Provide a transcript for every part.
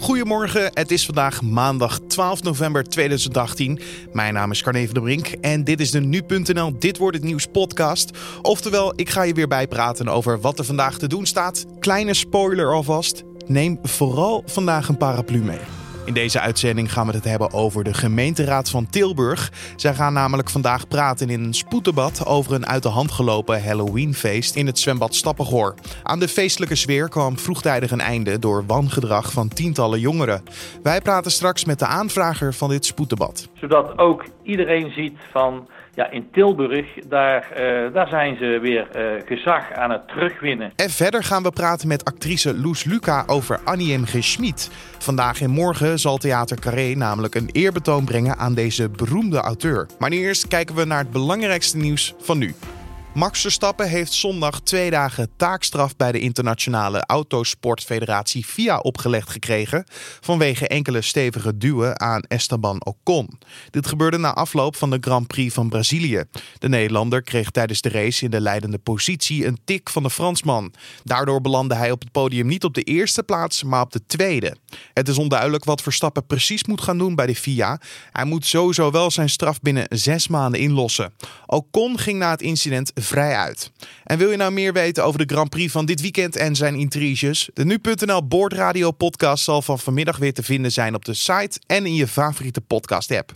Goedemorgen, het is vandaag maandag 12 november 2018. Mijn naam is Carne van der Brink en dit is de Nu.nl Dit Wordt Het Nieuws podcast. Oftewel, ik ga je weer bijpraten over wat er vandaag te doen staat. Kleine spoiler alvast, neem vooral vandaag een paraplu mee. In deze uitzending gaan we het hebben over de gemeenteraad van Tilburg. Zij gaan namelijk vandaag praten in een spoeddebat over een uit de hand gelopen Halloweenfeest in het zwembad Stappengoor. Aan de feestelijke sfeer kwam vroegtijdig een einde door wangedrag van tientallen jongeren. Wij praten straks met de aanvrager van dit spoeddebat. Zodat ook iedereen ziet van in Tilburg, daar, uh, daar zijn ze weer uh, gezag aan het terugwinnen. En verder gaan we praten met actrice Loes Luca over Annie M. G. Schmid. Vandaag en morgen zal Theater Carré namelijk een eerbetoon brengen aan deze beroemde auteur. Maar nu eerst kijken we naar het belangrijkste nieuws van nu. Max Verstappen heeft zondag twee dagen taakstraf bij de Internationale Autosportfederatie FIA opgelegd gekregen vanwege enkele stevige duwen aan Esteban Ocon. Dit gebeurde na afloop van de Grand Prix van Brazilië. De Nederlander kreeg tijdens de race in de leidende positie een tik van de Fransman. Daardoor belandde hij op het podium niet op de eerste plaats, maar op de tweede. Het is onduidelijk wat Verstappen precies moet gaan doen bij de FIA. Hij moet sowieso wel zijn straf binnen zes maanden inlossen. Ocon ging na het incident vrij uit. En wil je nou meer weten over de Grand Prix van dit weekend en zijn intriges? De Nu.nl Boordradio podcast zal van vanmiddag weer te vinden zijn op de site en in je favoriete podcast app.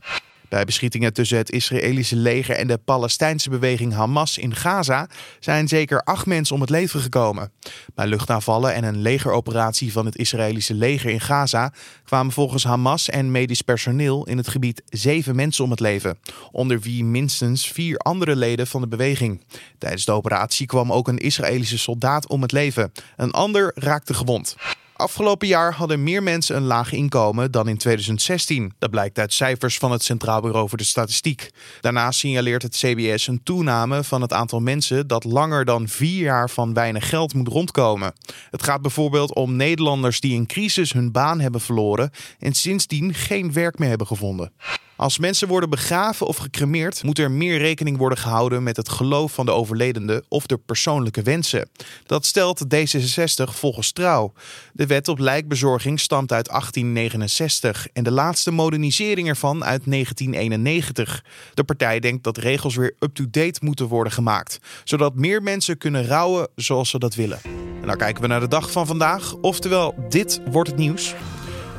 Bij beschietingen tussen het Israëlische leger en de Palestijnse beweging Hamas in Gaza zijn zeker acht mensen om het leven gekomen. Bij luchtaanvallen en een legeroperatie van het Israëlische leger in Gaza kwamen volgens Hamas en medisch personeel in het gebied zeven mensen om het leven, onder wie minstens vier andere leden van de beweging. Tijdens de operatie kwam ook een Israëlische soldaat om het leven. Een ander raakte gewond. Afgelopen jaar hadden meer mensen een laag inkomen dan in 2016. Dat blijkt uit cijfers van het Centraal Bureau voor de Statistiek. Daarnaast signaleert het CBS een toename van het aantal mensen dat langer dan vier jaar van weinig geld moet rondkomen. Het gaat bijvoorbeeld om Nederlanders die in crisis hun baan hebben verloren en sindsdien geen werk meer hebben gevonden. Als mensen worden begraven of gecremeerd, moet er meer rekening worden gehouden met het geloof van de overledene of de persoonlijke wensen. Dat stelt D66 volgens Trouw. De wet op lijkbezorging stamt uit 1869 en de laatste modernisering ervan uit 1991. De partij denkt dat regels weer up-to-date moeten worden gemaakt, zodat meer mensen kunnen rouwen zoals ze dat willen. En dan kijken we naar de dag van vandaag, oftewel dit wordt het nieuws.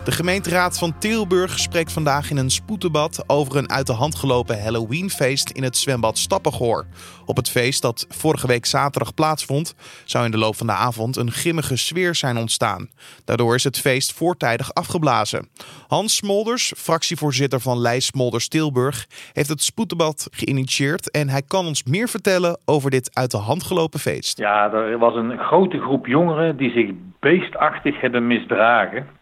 De gemeenteraad van Tilburg spreekt vandaag in een spoeddebat over een uit de hand gelopen Halloweenfeest in het zwembad Stappengoor. Op het feest dat vorige week zaterdag plaatsvond, zou in de loop van de avond een grimmige sfeer zijn ontstaan. Daardoor is het feest voortijdig afgeblazen. Hans Smolders, fractievoorzitter van Lijst Smolders Tilburg, heeft het spoeddebat geïnitieerd en hij kan ons meer vertellen over dit uit de hand gelopen feest. Ja, er was een grote groep jongeren die zich beestachtig hebben misdragen.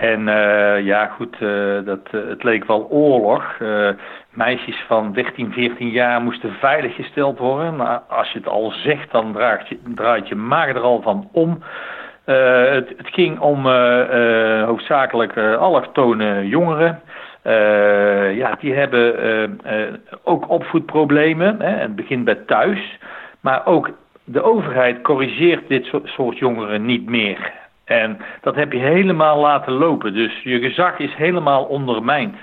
En uh, ja, goed, uh, dat, uh, het leek wel oorlog. meisjes van 13, 14 jaar moesten veiliggesteld worden. Maar als je het al zegt, dan draait je, draait je maag er al van om. Het, het, ging om hoofdzakelijk allochtone jongeren. ja, die hebben ook opvoedproblemen. Hè. Het begint bij thuis. Maar ook de overheid corrigeert dit soort jongeren niet meer. En dat heb je helemaal laten lopen. Dus je gezag is helemaal ondermijnd.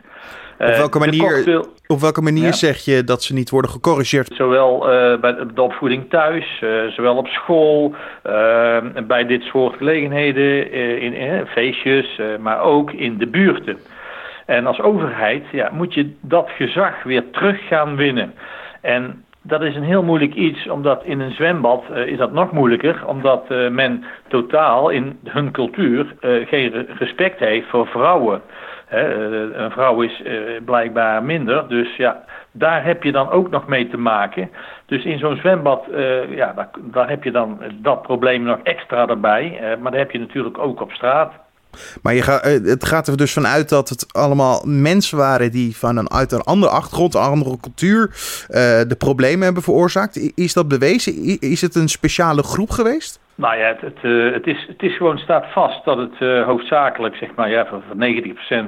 Op eh, welke manier, op welke manier zeg je dat ze niet worden gecorrigeerd? Zowel uh, bij de opvoeding thuis, uh, zowel op school, uh, bij dit soort gelegenheden, in feestjes, maar ook in de buurten. En als overheid ja, moet je dat gezag weer terug gaan winnen. En dat is een heel moeilijk iets, omdat in een zwembad uh, is dat nog moeilijker, omdat uh, men totaal in hun cultuur uh, geen respect heeft voor vrouwen. Hè, een vrouw is blijkbaar minder, dus ja, daar heb je dan ook nog mee te maken. Dus in zo'n zwembad, ja, daar, daar, heb je dan dat probleem nog extra erbij, maar dat heb je natuurlijk ook op straat. Maar je gaat, eh, het gaat er dus vanuit dat het allemaal mensen waren die van een, uit een andere achtergrond, een andere cultuur, uh, de problemen hebben veroorzaakt. Is dat bewezen? Is het een speciale groep geweest? Nou ja, het, het, het, is, het is gewoon staat vast dat het hoofdzakelijk zeg maar, ja, voor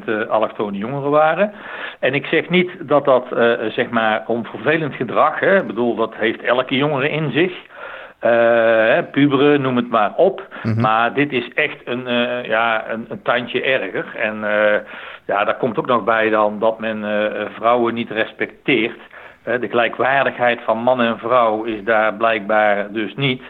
90% uh, allochtone jongeren waren. En ik zeg niet dat dat zeg maar om vervelend gedrag, hè, ik bedoel dat heeft elke jongere in zich. Uh, puberen, noem het maar op. Mhm. Maar dit is echt een, ja, een, een, tandje erger. En ja, daar komt ook nog bij dan dat men vrouwen niet respecteert. de gelijkwaardigheid van man en vrouw is daar blijkbaar dus niet.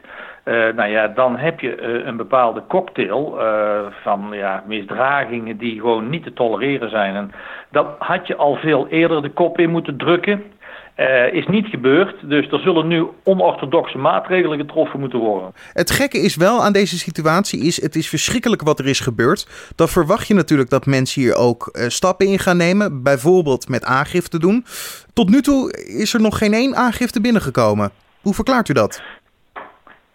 Uh, nou ja, dan heb je uh, een bepaalde cocktail uh, van ja, misdragingen die gewoon niet te tolereren zijn. En dat had je al veel eerder de kop in moeten drukken. Is niet gebeurd, dus er zullen nu onorthodoxe maatregelen getroffen moeten worden. Het gekke is wel aan deze situatie, is het is verschrikkelijk wat er is gebeurd. Dan verwacht je natuurlijk dat mensen hier ook stappen in gaan nemen, bijvoorbeeld met aangifte doen. Tot nu toe is er nog geen één aangifte binnengekomen. Hoe verklaart u dat?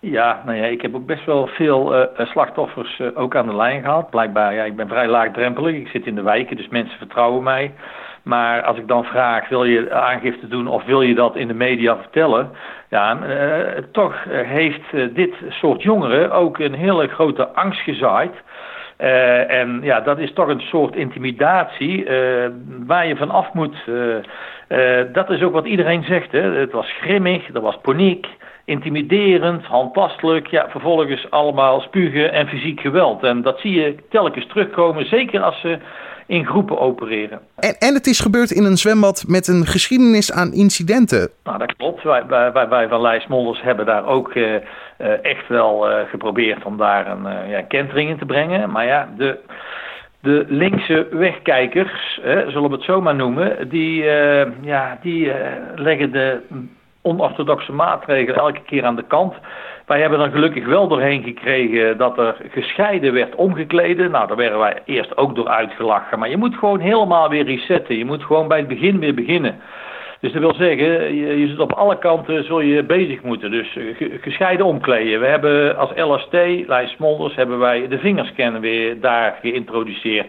Ja, nou ja, ik heb ook best wel veel uh, slachtoffers ook aan de lijn gehad. Blijkbaar, ja, ik ben vrij laagdrempelig. Ik zit in de wijken, dus mensen vertrouwen mij. Maar als ik dan vraag, wil je aangifte doen of wil je dat in de media vertellen? Ja, uh, toch heeft dit soort jongeren ook een hele grote angst gezaaid. En ja, dat is toch een soort intimidatie waar je van af moet. Dat is ook wat iedereen zegt. Hè. Het was grimmig, er was paniek intimiderend, handtastelijk. Ja, vervolgens allemaal spugen en fysiek geweld. En dat zie je telkens terugkomen, zeker als ze in groepen opereren. En, en het is gebeurd in een zwembad met een geschiedenis aan incidenten. Nou, dat klopt. Wij, wij, wij van Lijs Molders hebben daar ook uh, uh, echt wel uh, geprobeerd om daar een ja, kentering in te brengen. Maar ja, de, de linkse wegkijkers, zullen we het zo maar noemen, die, ja, die leggen de onorthodoxe maatregelen elke keer aan de kant. Wij hebben er gelukkig wel doorheen gekregen dat er gescheiden werd omgekleden. Nou, daar werden wij eerst ook door uitgelachen. Maar je moet gewoon helemaal weer resetten. Je moet gewoon bij het begin weer beginnen. Dus dat wil zeggen, je, zit op alle kanten zul je bezig moeten. Dus eh, gescheiden omkleden. We hebben als LST, Lijs Smolders, hebben wij de vingerscan weer daar geïntroduceerd.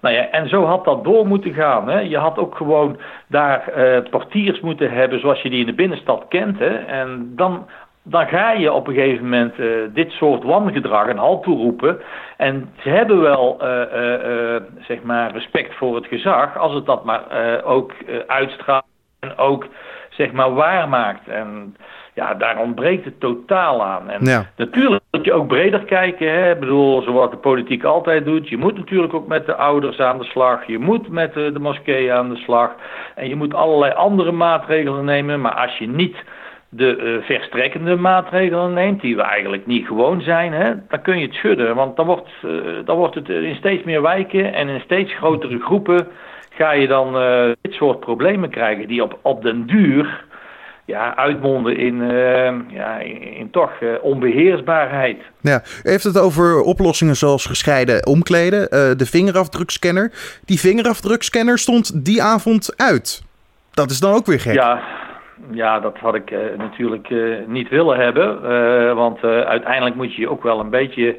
Nou ja, en zo had dat door moeten gaan. Hè. Je had ook gewoon daar uh, portiers moeten hebben zoals je die in de binnenstad kent. Hè. En dan, dan ga je op een gegeven moment uh, dit soort wangedrag een halt toeroepen. En ze hebben wel uh, zeg maar respect voor het gezag als het dat maar ook uitstraalt en ook zeg maar waarmaakt. En ja, daar ontbreekt het totaal aan. En natuurlijk moet je ook breder kijken. Hè? Ik bedoel, zoals de politiek altijd doet. Je moet natuurlijk ook met de ouders aan de slag. Je moet met de, de moskee aan de slag. En je moet allerlei andere maatregelen nemen. Maar als je niet de uh, verstrekkende maatregelen neemt, die we eigenlijk niet gewoon zijn, hè, dan kun je het schudden. Want dan wordt, uh, dan wordt het in steeds meer wijken en in steeds grotere groepen ga je dan uh, dit soort problemen krijgen die op, op den duur ja, uitmonden in, uh, ja, in, in toch uh, onbeheersbaarheid. Ja, u heeft het over oplossingen zoals gescheiden omkleden, uh, de vingerafdrukscanner. Die vingerafdrukscanner stond die avond uit. Dat is dan ook weer gek. Ja, ja dat had ik natuurlijk niet willen hebben. want uiteindelijk moet je je ook wel een beetje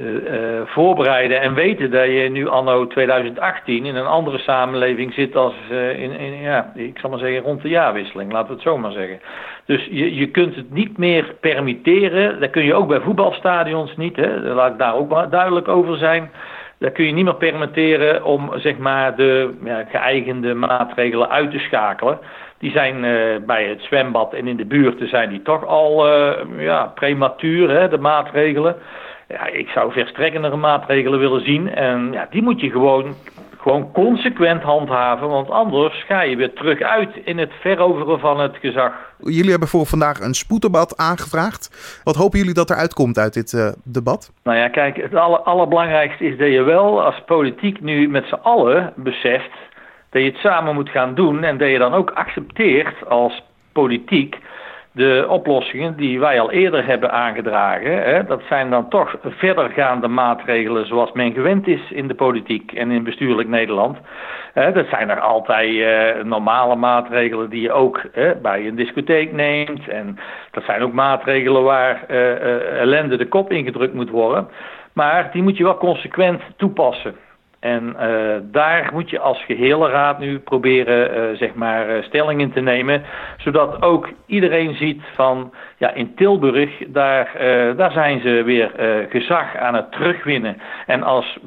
uh, voorbereiden en weten dat je nu anno 2018 in een andere samenleving zit als uh, in, ja, ik zal maar zeggen rond de jaarwisseling, laten we het zo maar zeggen. Dus je, je kunt het niet meer permitteren, dat kun je ook bij voetbalstadions niet, hè, laat ik daar ook maar duidelijk over zijn. Dat kun je niet meer permitteren om zeg maar de ja, geëigende maatregelen uit te schakelen. Die zijn bij het zwembad en in de buurten zijn die toch al ja, prematuur, hè, de maatregelen ja, ik zou verstrekkendere maatregelen willen zien. En ja, die moet je gewoon, gewoon consequent handhaven. Want anders ga je weer terug uit in het veroveren van het gezag. Jullie hebben voor vandaag een spoeddebat aangevraagd. Wat hopen jullie dat eruit komt uit dit uh, debat? Nou ja, kijk, het aller, allerbelangrijkste is dat je wel als politiek nu met z'n allen beseft dat je het samen moet gaan doen. En dat je dan ook accepteert als politiek de oplossingen die wij al eerder hebben aangedragen, hè, dat zijn dan toch verdergaande maatregelen zoals men gewend is in de politiek en in bestuurlijk Nederland. Dat zijn er altijd uh, normale maatregelen die je ook bij een discotheek neemt. En dat zijn ook maatregelen waar uh, uh, ellende de kop ingedrukt moet worden. Maar die moet je wel consequent toepassen. En uh, daar moet je als gehele raad nu proberen uh, zeg maar uh, stelling in te nemen, zodat ook iedereen ziet van ja in Tilburg daar, daar zijn ze weer gezag aan het terugwinnen. En als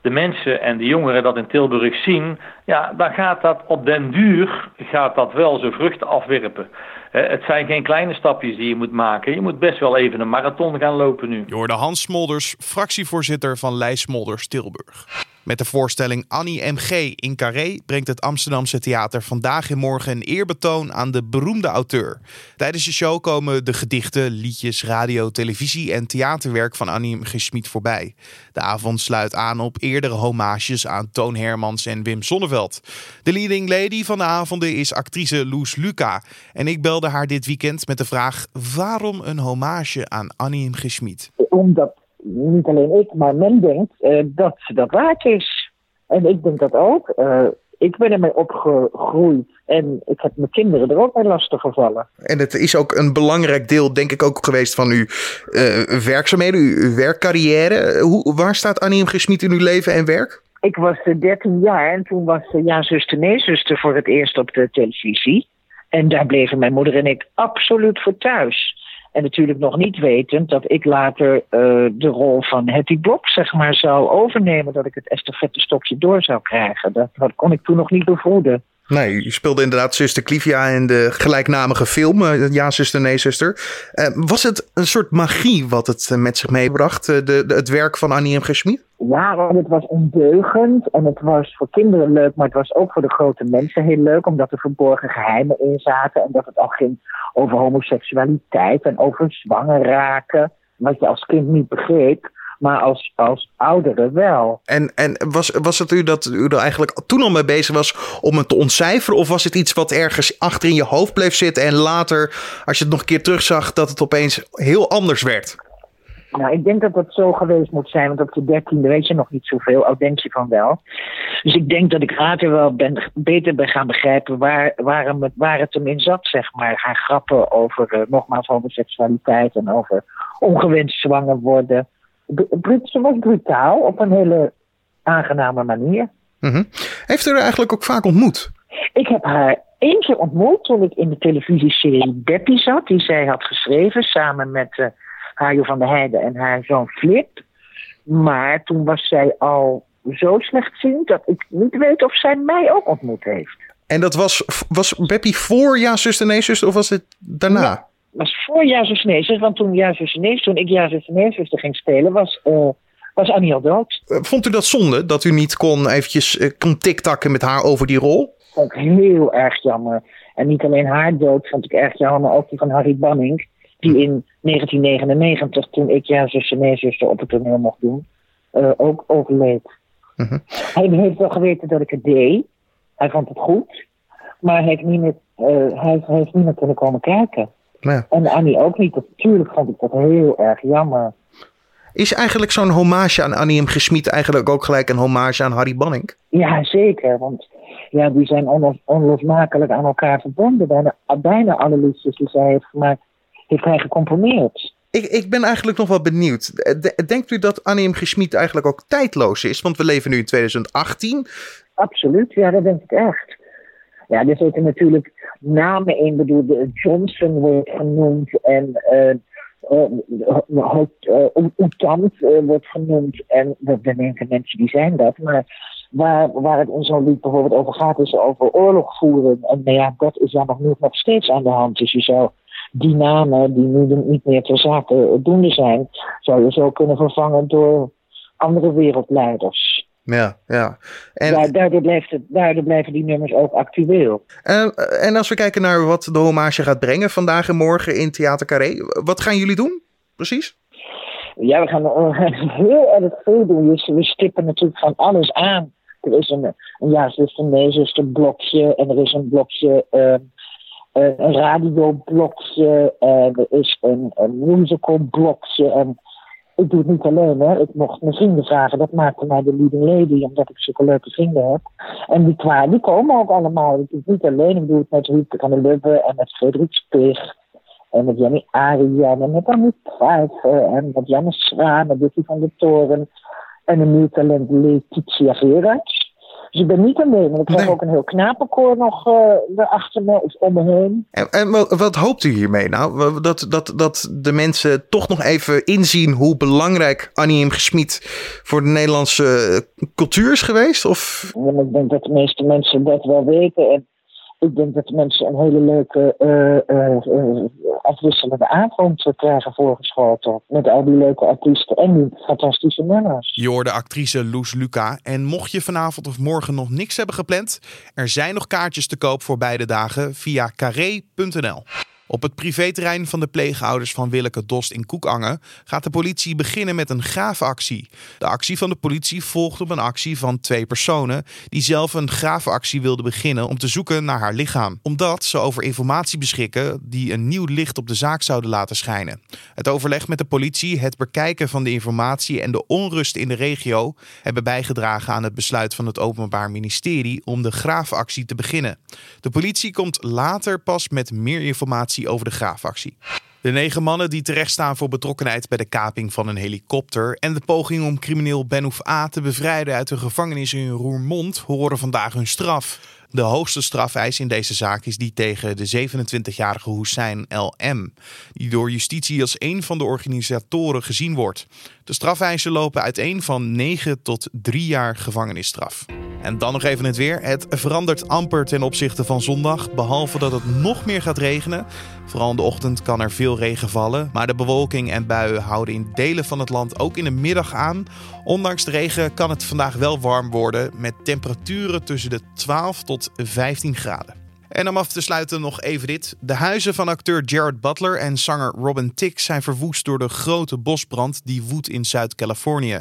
de mensen en de jongeren dat in Tilburg zien, ja dan gaat dat op den duur gaat dat wel zijn vruchten afwerpen. het zijn geen kleine stapjes die je moet maken. Je moet best wel even een marathon gaan lopen nu. Je hoorde Hans Smolders, fractievoorzitter van Lijs Smolders Tilburg. Met de voorstelling Annie MG in Carré brengt het Amsterdamse theater vandaag en morgen een eerbetoon aan de beroemde auteur. Tijdens de show komen de gedichten, liedjes, radio, televisie en theaterwerk van Annie M. G. Schmid voorbij. De avond sluit aan op eerdere hommages aan Toon Hermans en Wim Sonneveld. De leading lady van de avonden is actrice Loes Luca. En ik belde haar dit weekend met de vraag waarom een hommage aan Annie M. G. Schmid? Omdat niet alleen ik, maar men denkt uh, dat ze dat waard is. En ik denk dat ook. Uh, ik ben ermee opgegroeid en ik heb mijn kinderen er ook mee lastig gevallen. En het is ook een belangrijk deel, denk ik, ook geweest van uw uh, werkzaamheden, uw, werkcarrière. Hoe, waar staat Annie M. Gesmied in uw leven en werk? Ik was 13 jaar en toen was Ja, zuster, nee, zuster voor het eerst op de televisie. En daar bleven mijn moeder en ik absoluut voor thuis. En natuurlijk nog niet wetend dat ik later uh, de rol van Hetty Blok zeg maar, zou overnemen. Dat ik het estafette stokje door zou krijgen. Dat, dat kon ik toen nog niet bevroeden. Nee, je speelde inderdaad zuster Clivia in de gelijknamige film. Uh, ja, zuster, nee, zuster. Uh, was het een soort magie wat het met zich meebracht, de, de, het werk van Annie M. G. Ja, want het was ondeugend en het was voor kinderen leuk, maar het was ook voor de grote mensen heel leuk, omdat er verborgen geheimen in zaten en dat het al ging over homoseksualiteit en over zwanger raken, wat je als kind niet begreep, maar als, als ouderen wel. En, en was, was het u dat u er eigenlijk toen al mee bezig was om het te ontcijferen, of was het iets wat ergens achter in je hoofd bleef zitten en later, als je het nog een keer terugzag, dat het opeens heel anders werd? Nou, ik denk dat dat zo geweest moet zijn, want op de dertiende weet je nog niet zoveel, al denk je van wel. Dus ik denk dat ik later wel ben, beter ben gaan begrijpen waar, waar, het, waar het hem in zat, zeg maar. Haar grappen over uh, nogmaals homoseksualiteit en over ongewenst zwanger worden. Ze was brutaal op een hele aangename manier. Mm -hmm. Heeft u haar eigenlijk ook vaak ontmoet? Ik heb haar één keer ontmoet toen ik in de televisieserie Beppie zat, die zij had geschreven samen met... Uh, Hajo van der Heijden en haar zoon Flip. Maar toen was zij al zo slechtziend dat ik niet weet of zij mij ook ontmoet heeft. En dat was, was Beppie voor Ja, zuster, nee, zuster, of was het daarna? Ja, was voor zuster. Want toen nee, toen ik zuster ging spelen, was, uh, was Annie al dood. Vond u dat zonde, dat u niet kon eventjes uh, kon tiktakken met haar over die rol? Vond ik heel erg jammer. En niet alleen haar dood vond ik erg jammer, maar ook die van Harry Banning die in 1999, toen ik Ja, zusje, nee, zuster op het toneel mocht doen, uh, ook overleed. Uh Hij heeft wel geweten dat ik het deed. Hij vond het goed. Maar hij heeft niet meer, uh, hij heeft niet meer kunnen komen kijken. Ja. En Annie ook niet. Natuurlijk vond ik dat heel erg jammer. Is eigenlijk zo'n hommage aan Annie M. Gesmied eigenlijk ook gelijk een hommage aan Harry Banning? Ja, zeker. Want ja, die zijn onlos, onlosmakelijk aan elkaar verbonden. Bijna, bijna alle liedjes die zij heeft gemaakt heeft hij gecomponeerd. Ik, ik ben eigenlijk nog wel benieuwd. Denkt u dat Annie M. Gesmied eigenlijk ook tijdloos is? Want we leven nu in 2018. Absoluut, ja, dat denk ik echt. Ja, er zitten natuurlijk namen in. Bedoel, Johnson wordt genoemd en uh, uh, wordt genoemd. En we denken mensen die zijn dat. Maar waar, waar het in zo'n lied bijvoorbeeld over gaat, is over oorlog voeren. En nou ja, dat is dan nog, nog steeds aan de hand. Dus je zou die namen die nu niet meer ter zake doende zijn, zou je zo kunnen vervangen door andere wereldleiders. Ja, ja. En, daardoor, blijft het, daardoor blijven die nummers ook actueel. En, en als we kijken naar wat de hommage gaat brengen vandaag en morgen in Theater Carré, wat gaan jullie doen precies? Ja, we gaan heel erg veel doen. Dus we stippen natuurlijk van alles aan. Er is een, een ja, zuster, nee, zuster blokje en er is een blokje uh, een radioblokje en er is een, een musicalblokje. En ik doe het niet alleen, hè. Ik mocht mijn vrienden vragen. Dat maakte mij de leading lady, omdat ik zulke leuke vrienden heb. En die, kwa, die komen ook allemaal. Ik doe het niet alleen. Ik doe het met Ruud van der Lubbe en met Frederik Spich. En met Jenny Arian en met Annie Pfeiffer en met Janne Zwaan en Dickie van de Toren. En een nieuw talent Letitia Gerards. Dus ik ben niet alleen. Ik krijg ook een heel knapenkoor nog uh, erachter me of om me heen. En, en wat hoopt u hiermee nou? Dat, dat, dat de mensen toch nog even inzien hoe belangrijk Annie M. Gesmied voor de Nederlandse cultuur is geweest? Of? Ja, ik denk dat de meeste mensen dat wel weten. En ik denk dat de mensen een hele leuke uh, afwisselende avond krijgen voorgeschoten. Met al die leuke artiesten en die fantastische nummers. Je hoorde actrice Loes Luca. En mocht je vanavond of morgen nog niks hebben gepland, er zijn nog kaartjes te koop voor beide dagen via carré.nl. Op het privéterrein van de pleegouders van Willeke Dost in Koekangen gaat de politie beginnen met een graafactie. De actie van de politie volgt op een actie van twee personen die zelf een graafactie wilden beginnen om te zoeken naar haar lichaam. Omdat ze over informatie beschikken die een nieuw licht op de zaak zouden laten schijnen. Het overleg met de politie, het bekijken van de informatie en de onrust in de regio hebben bijgedragen aan het besluit van het Openbaar Ministerie om de graafactie te beginnen. De politie komt later pas met meer informatie over de graafactie. De negen mannen die terechtstaan voor betrokkenheid bij de kaping van een helikopter en de poging om crimineel Benouf A te bevrijden uit de gevangenis in Roermond horen vandaag hun straf. De hoogste strafeis in deze zaak is die tegen de 27-jarige Hussein L.M., die door justitie als een van de organisatoren gezien wordt. De strafeisen lopen uiteen van 9 tot 3 jaar gevangenisstraf. En dan nog even het weer. Het verandert amper ten opzichte van zondag, behalve dat het nog meer gaat regenen. Vooral in de ochtend kan er veel regen vallen, maar de bewolking en buien houden in delen van het land ook in de middag aan. Ondanks de regen kan het vandaag wel warm worden met temperaturen tussen de 12 tot 15 graden. En om af te sluiten nog even dit. De huizen van acteur Jared Butler en zanger Robin Thicke zijn verwoest door de grote bosbrand die woedt in Zuid-Californië.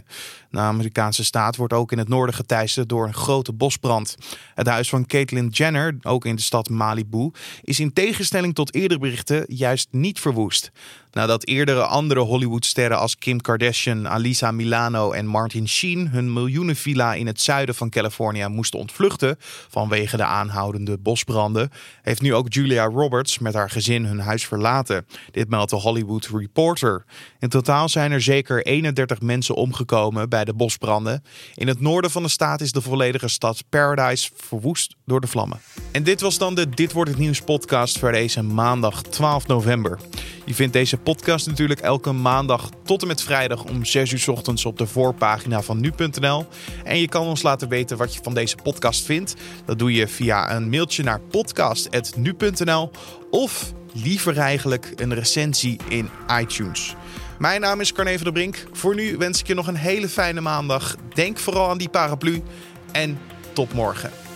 De Amerikaanse staat wordt ook in het noorden geteisterd door een grote bosbrand. Het huis van Caitlyn Jenner, ook in de stad Malibu, is in tegenstelling tot eerdere berichten juist niet verwoest. Nadat eerdere andere Hollywoodsterren als Kim Kardashian, Alisa Milano en Martin Sheen hun miljoenenvilla in het zuiden van Californië moesten ontvluchten vanwege de aanhoudende bosbranden, heeft nu ook Julia Roberts met haar gezin hun huis verlaten. Dit meldt de Hollywood Reporter. In totaal zijn er zeker 31 mensen omgekomen bij de bosbranden. In het noorden van de staat is de volledige stad Paradise verwoest door de vlammen. En dit was dan de Dit wordt het nieuws podcast voor deze maandag 12 november. Je vindt deze podcast natuurlijk elke maandag tot en met vrijdag om 6 uur ochtends op de voorpagina van nu.nl. En je kan ons laten weten wat je van deze podcast vindt. Dat doe je via een mailtje naar podcast.nu.nl of liever eigenlijk een recensie in iTunes. Mijn naam is Carne van der Brink. Voor nu wens ik je nog een hele fijne maandag. Denk vooral aan die paraplu en tot morgen.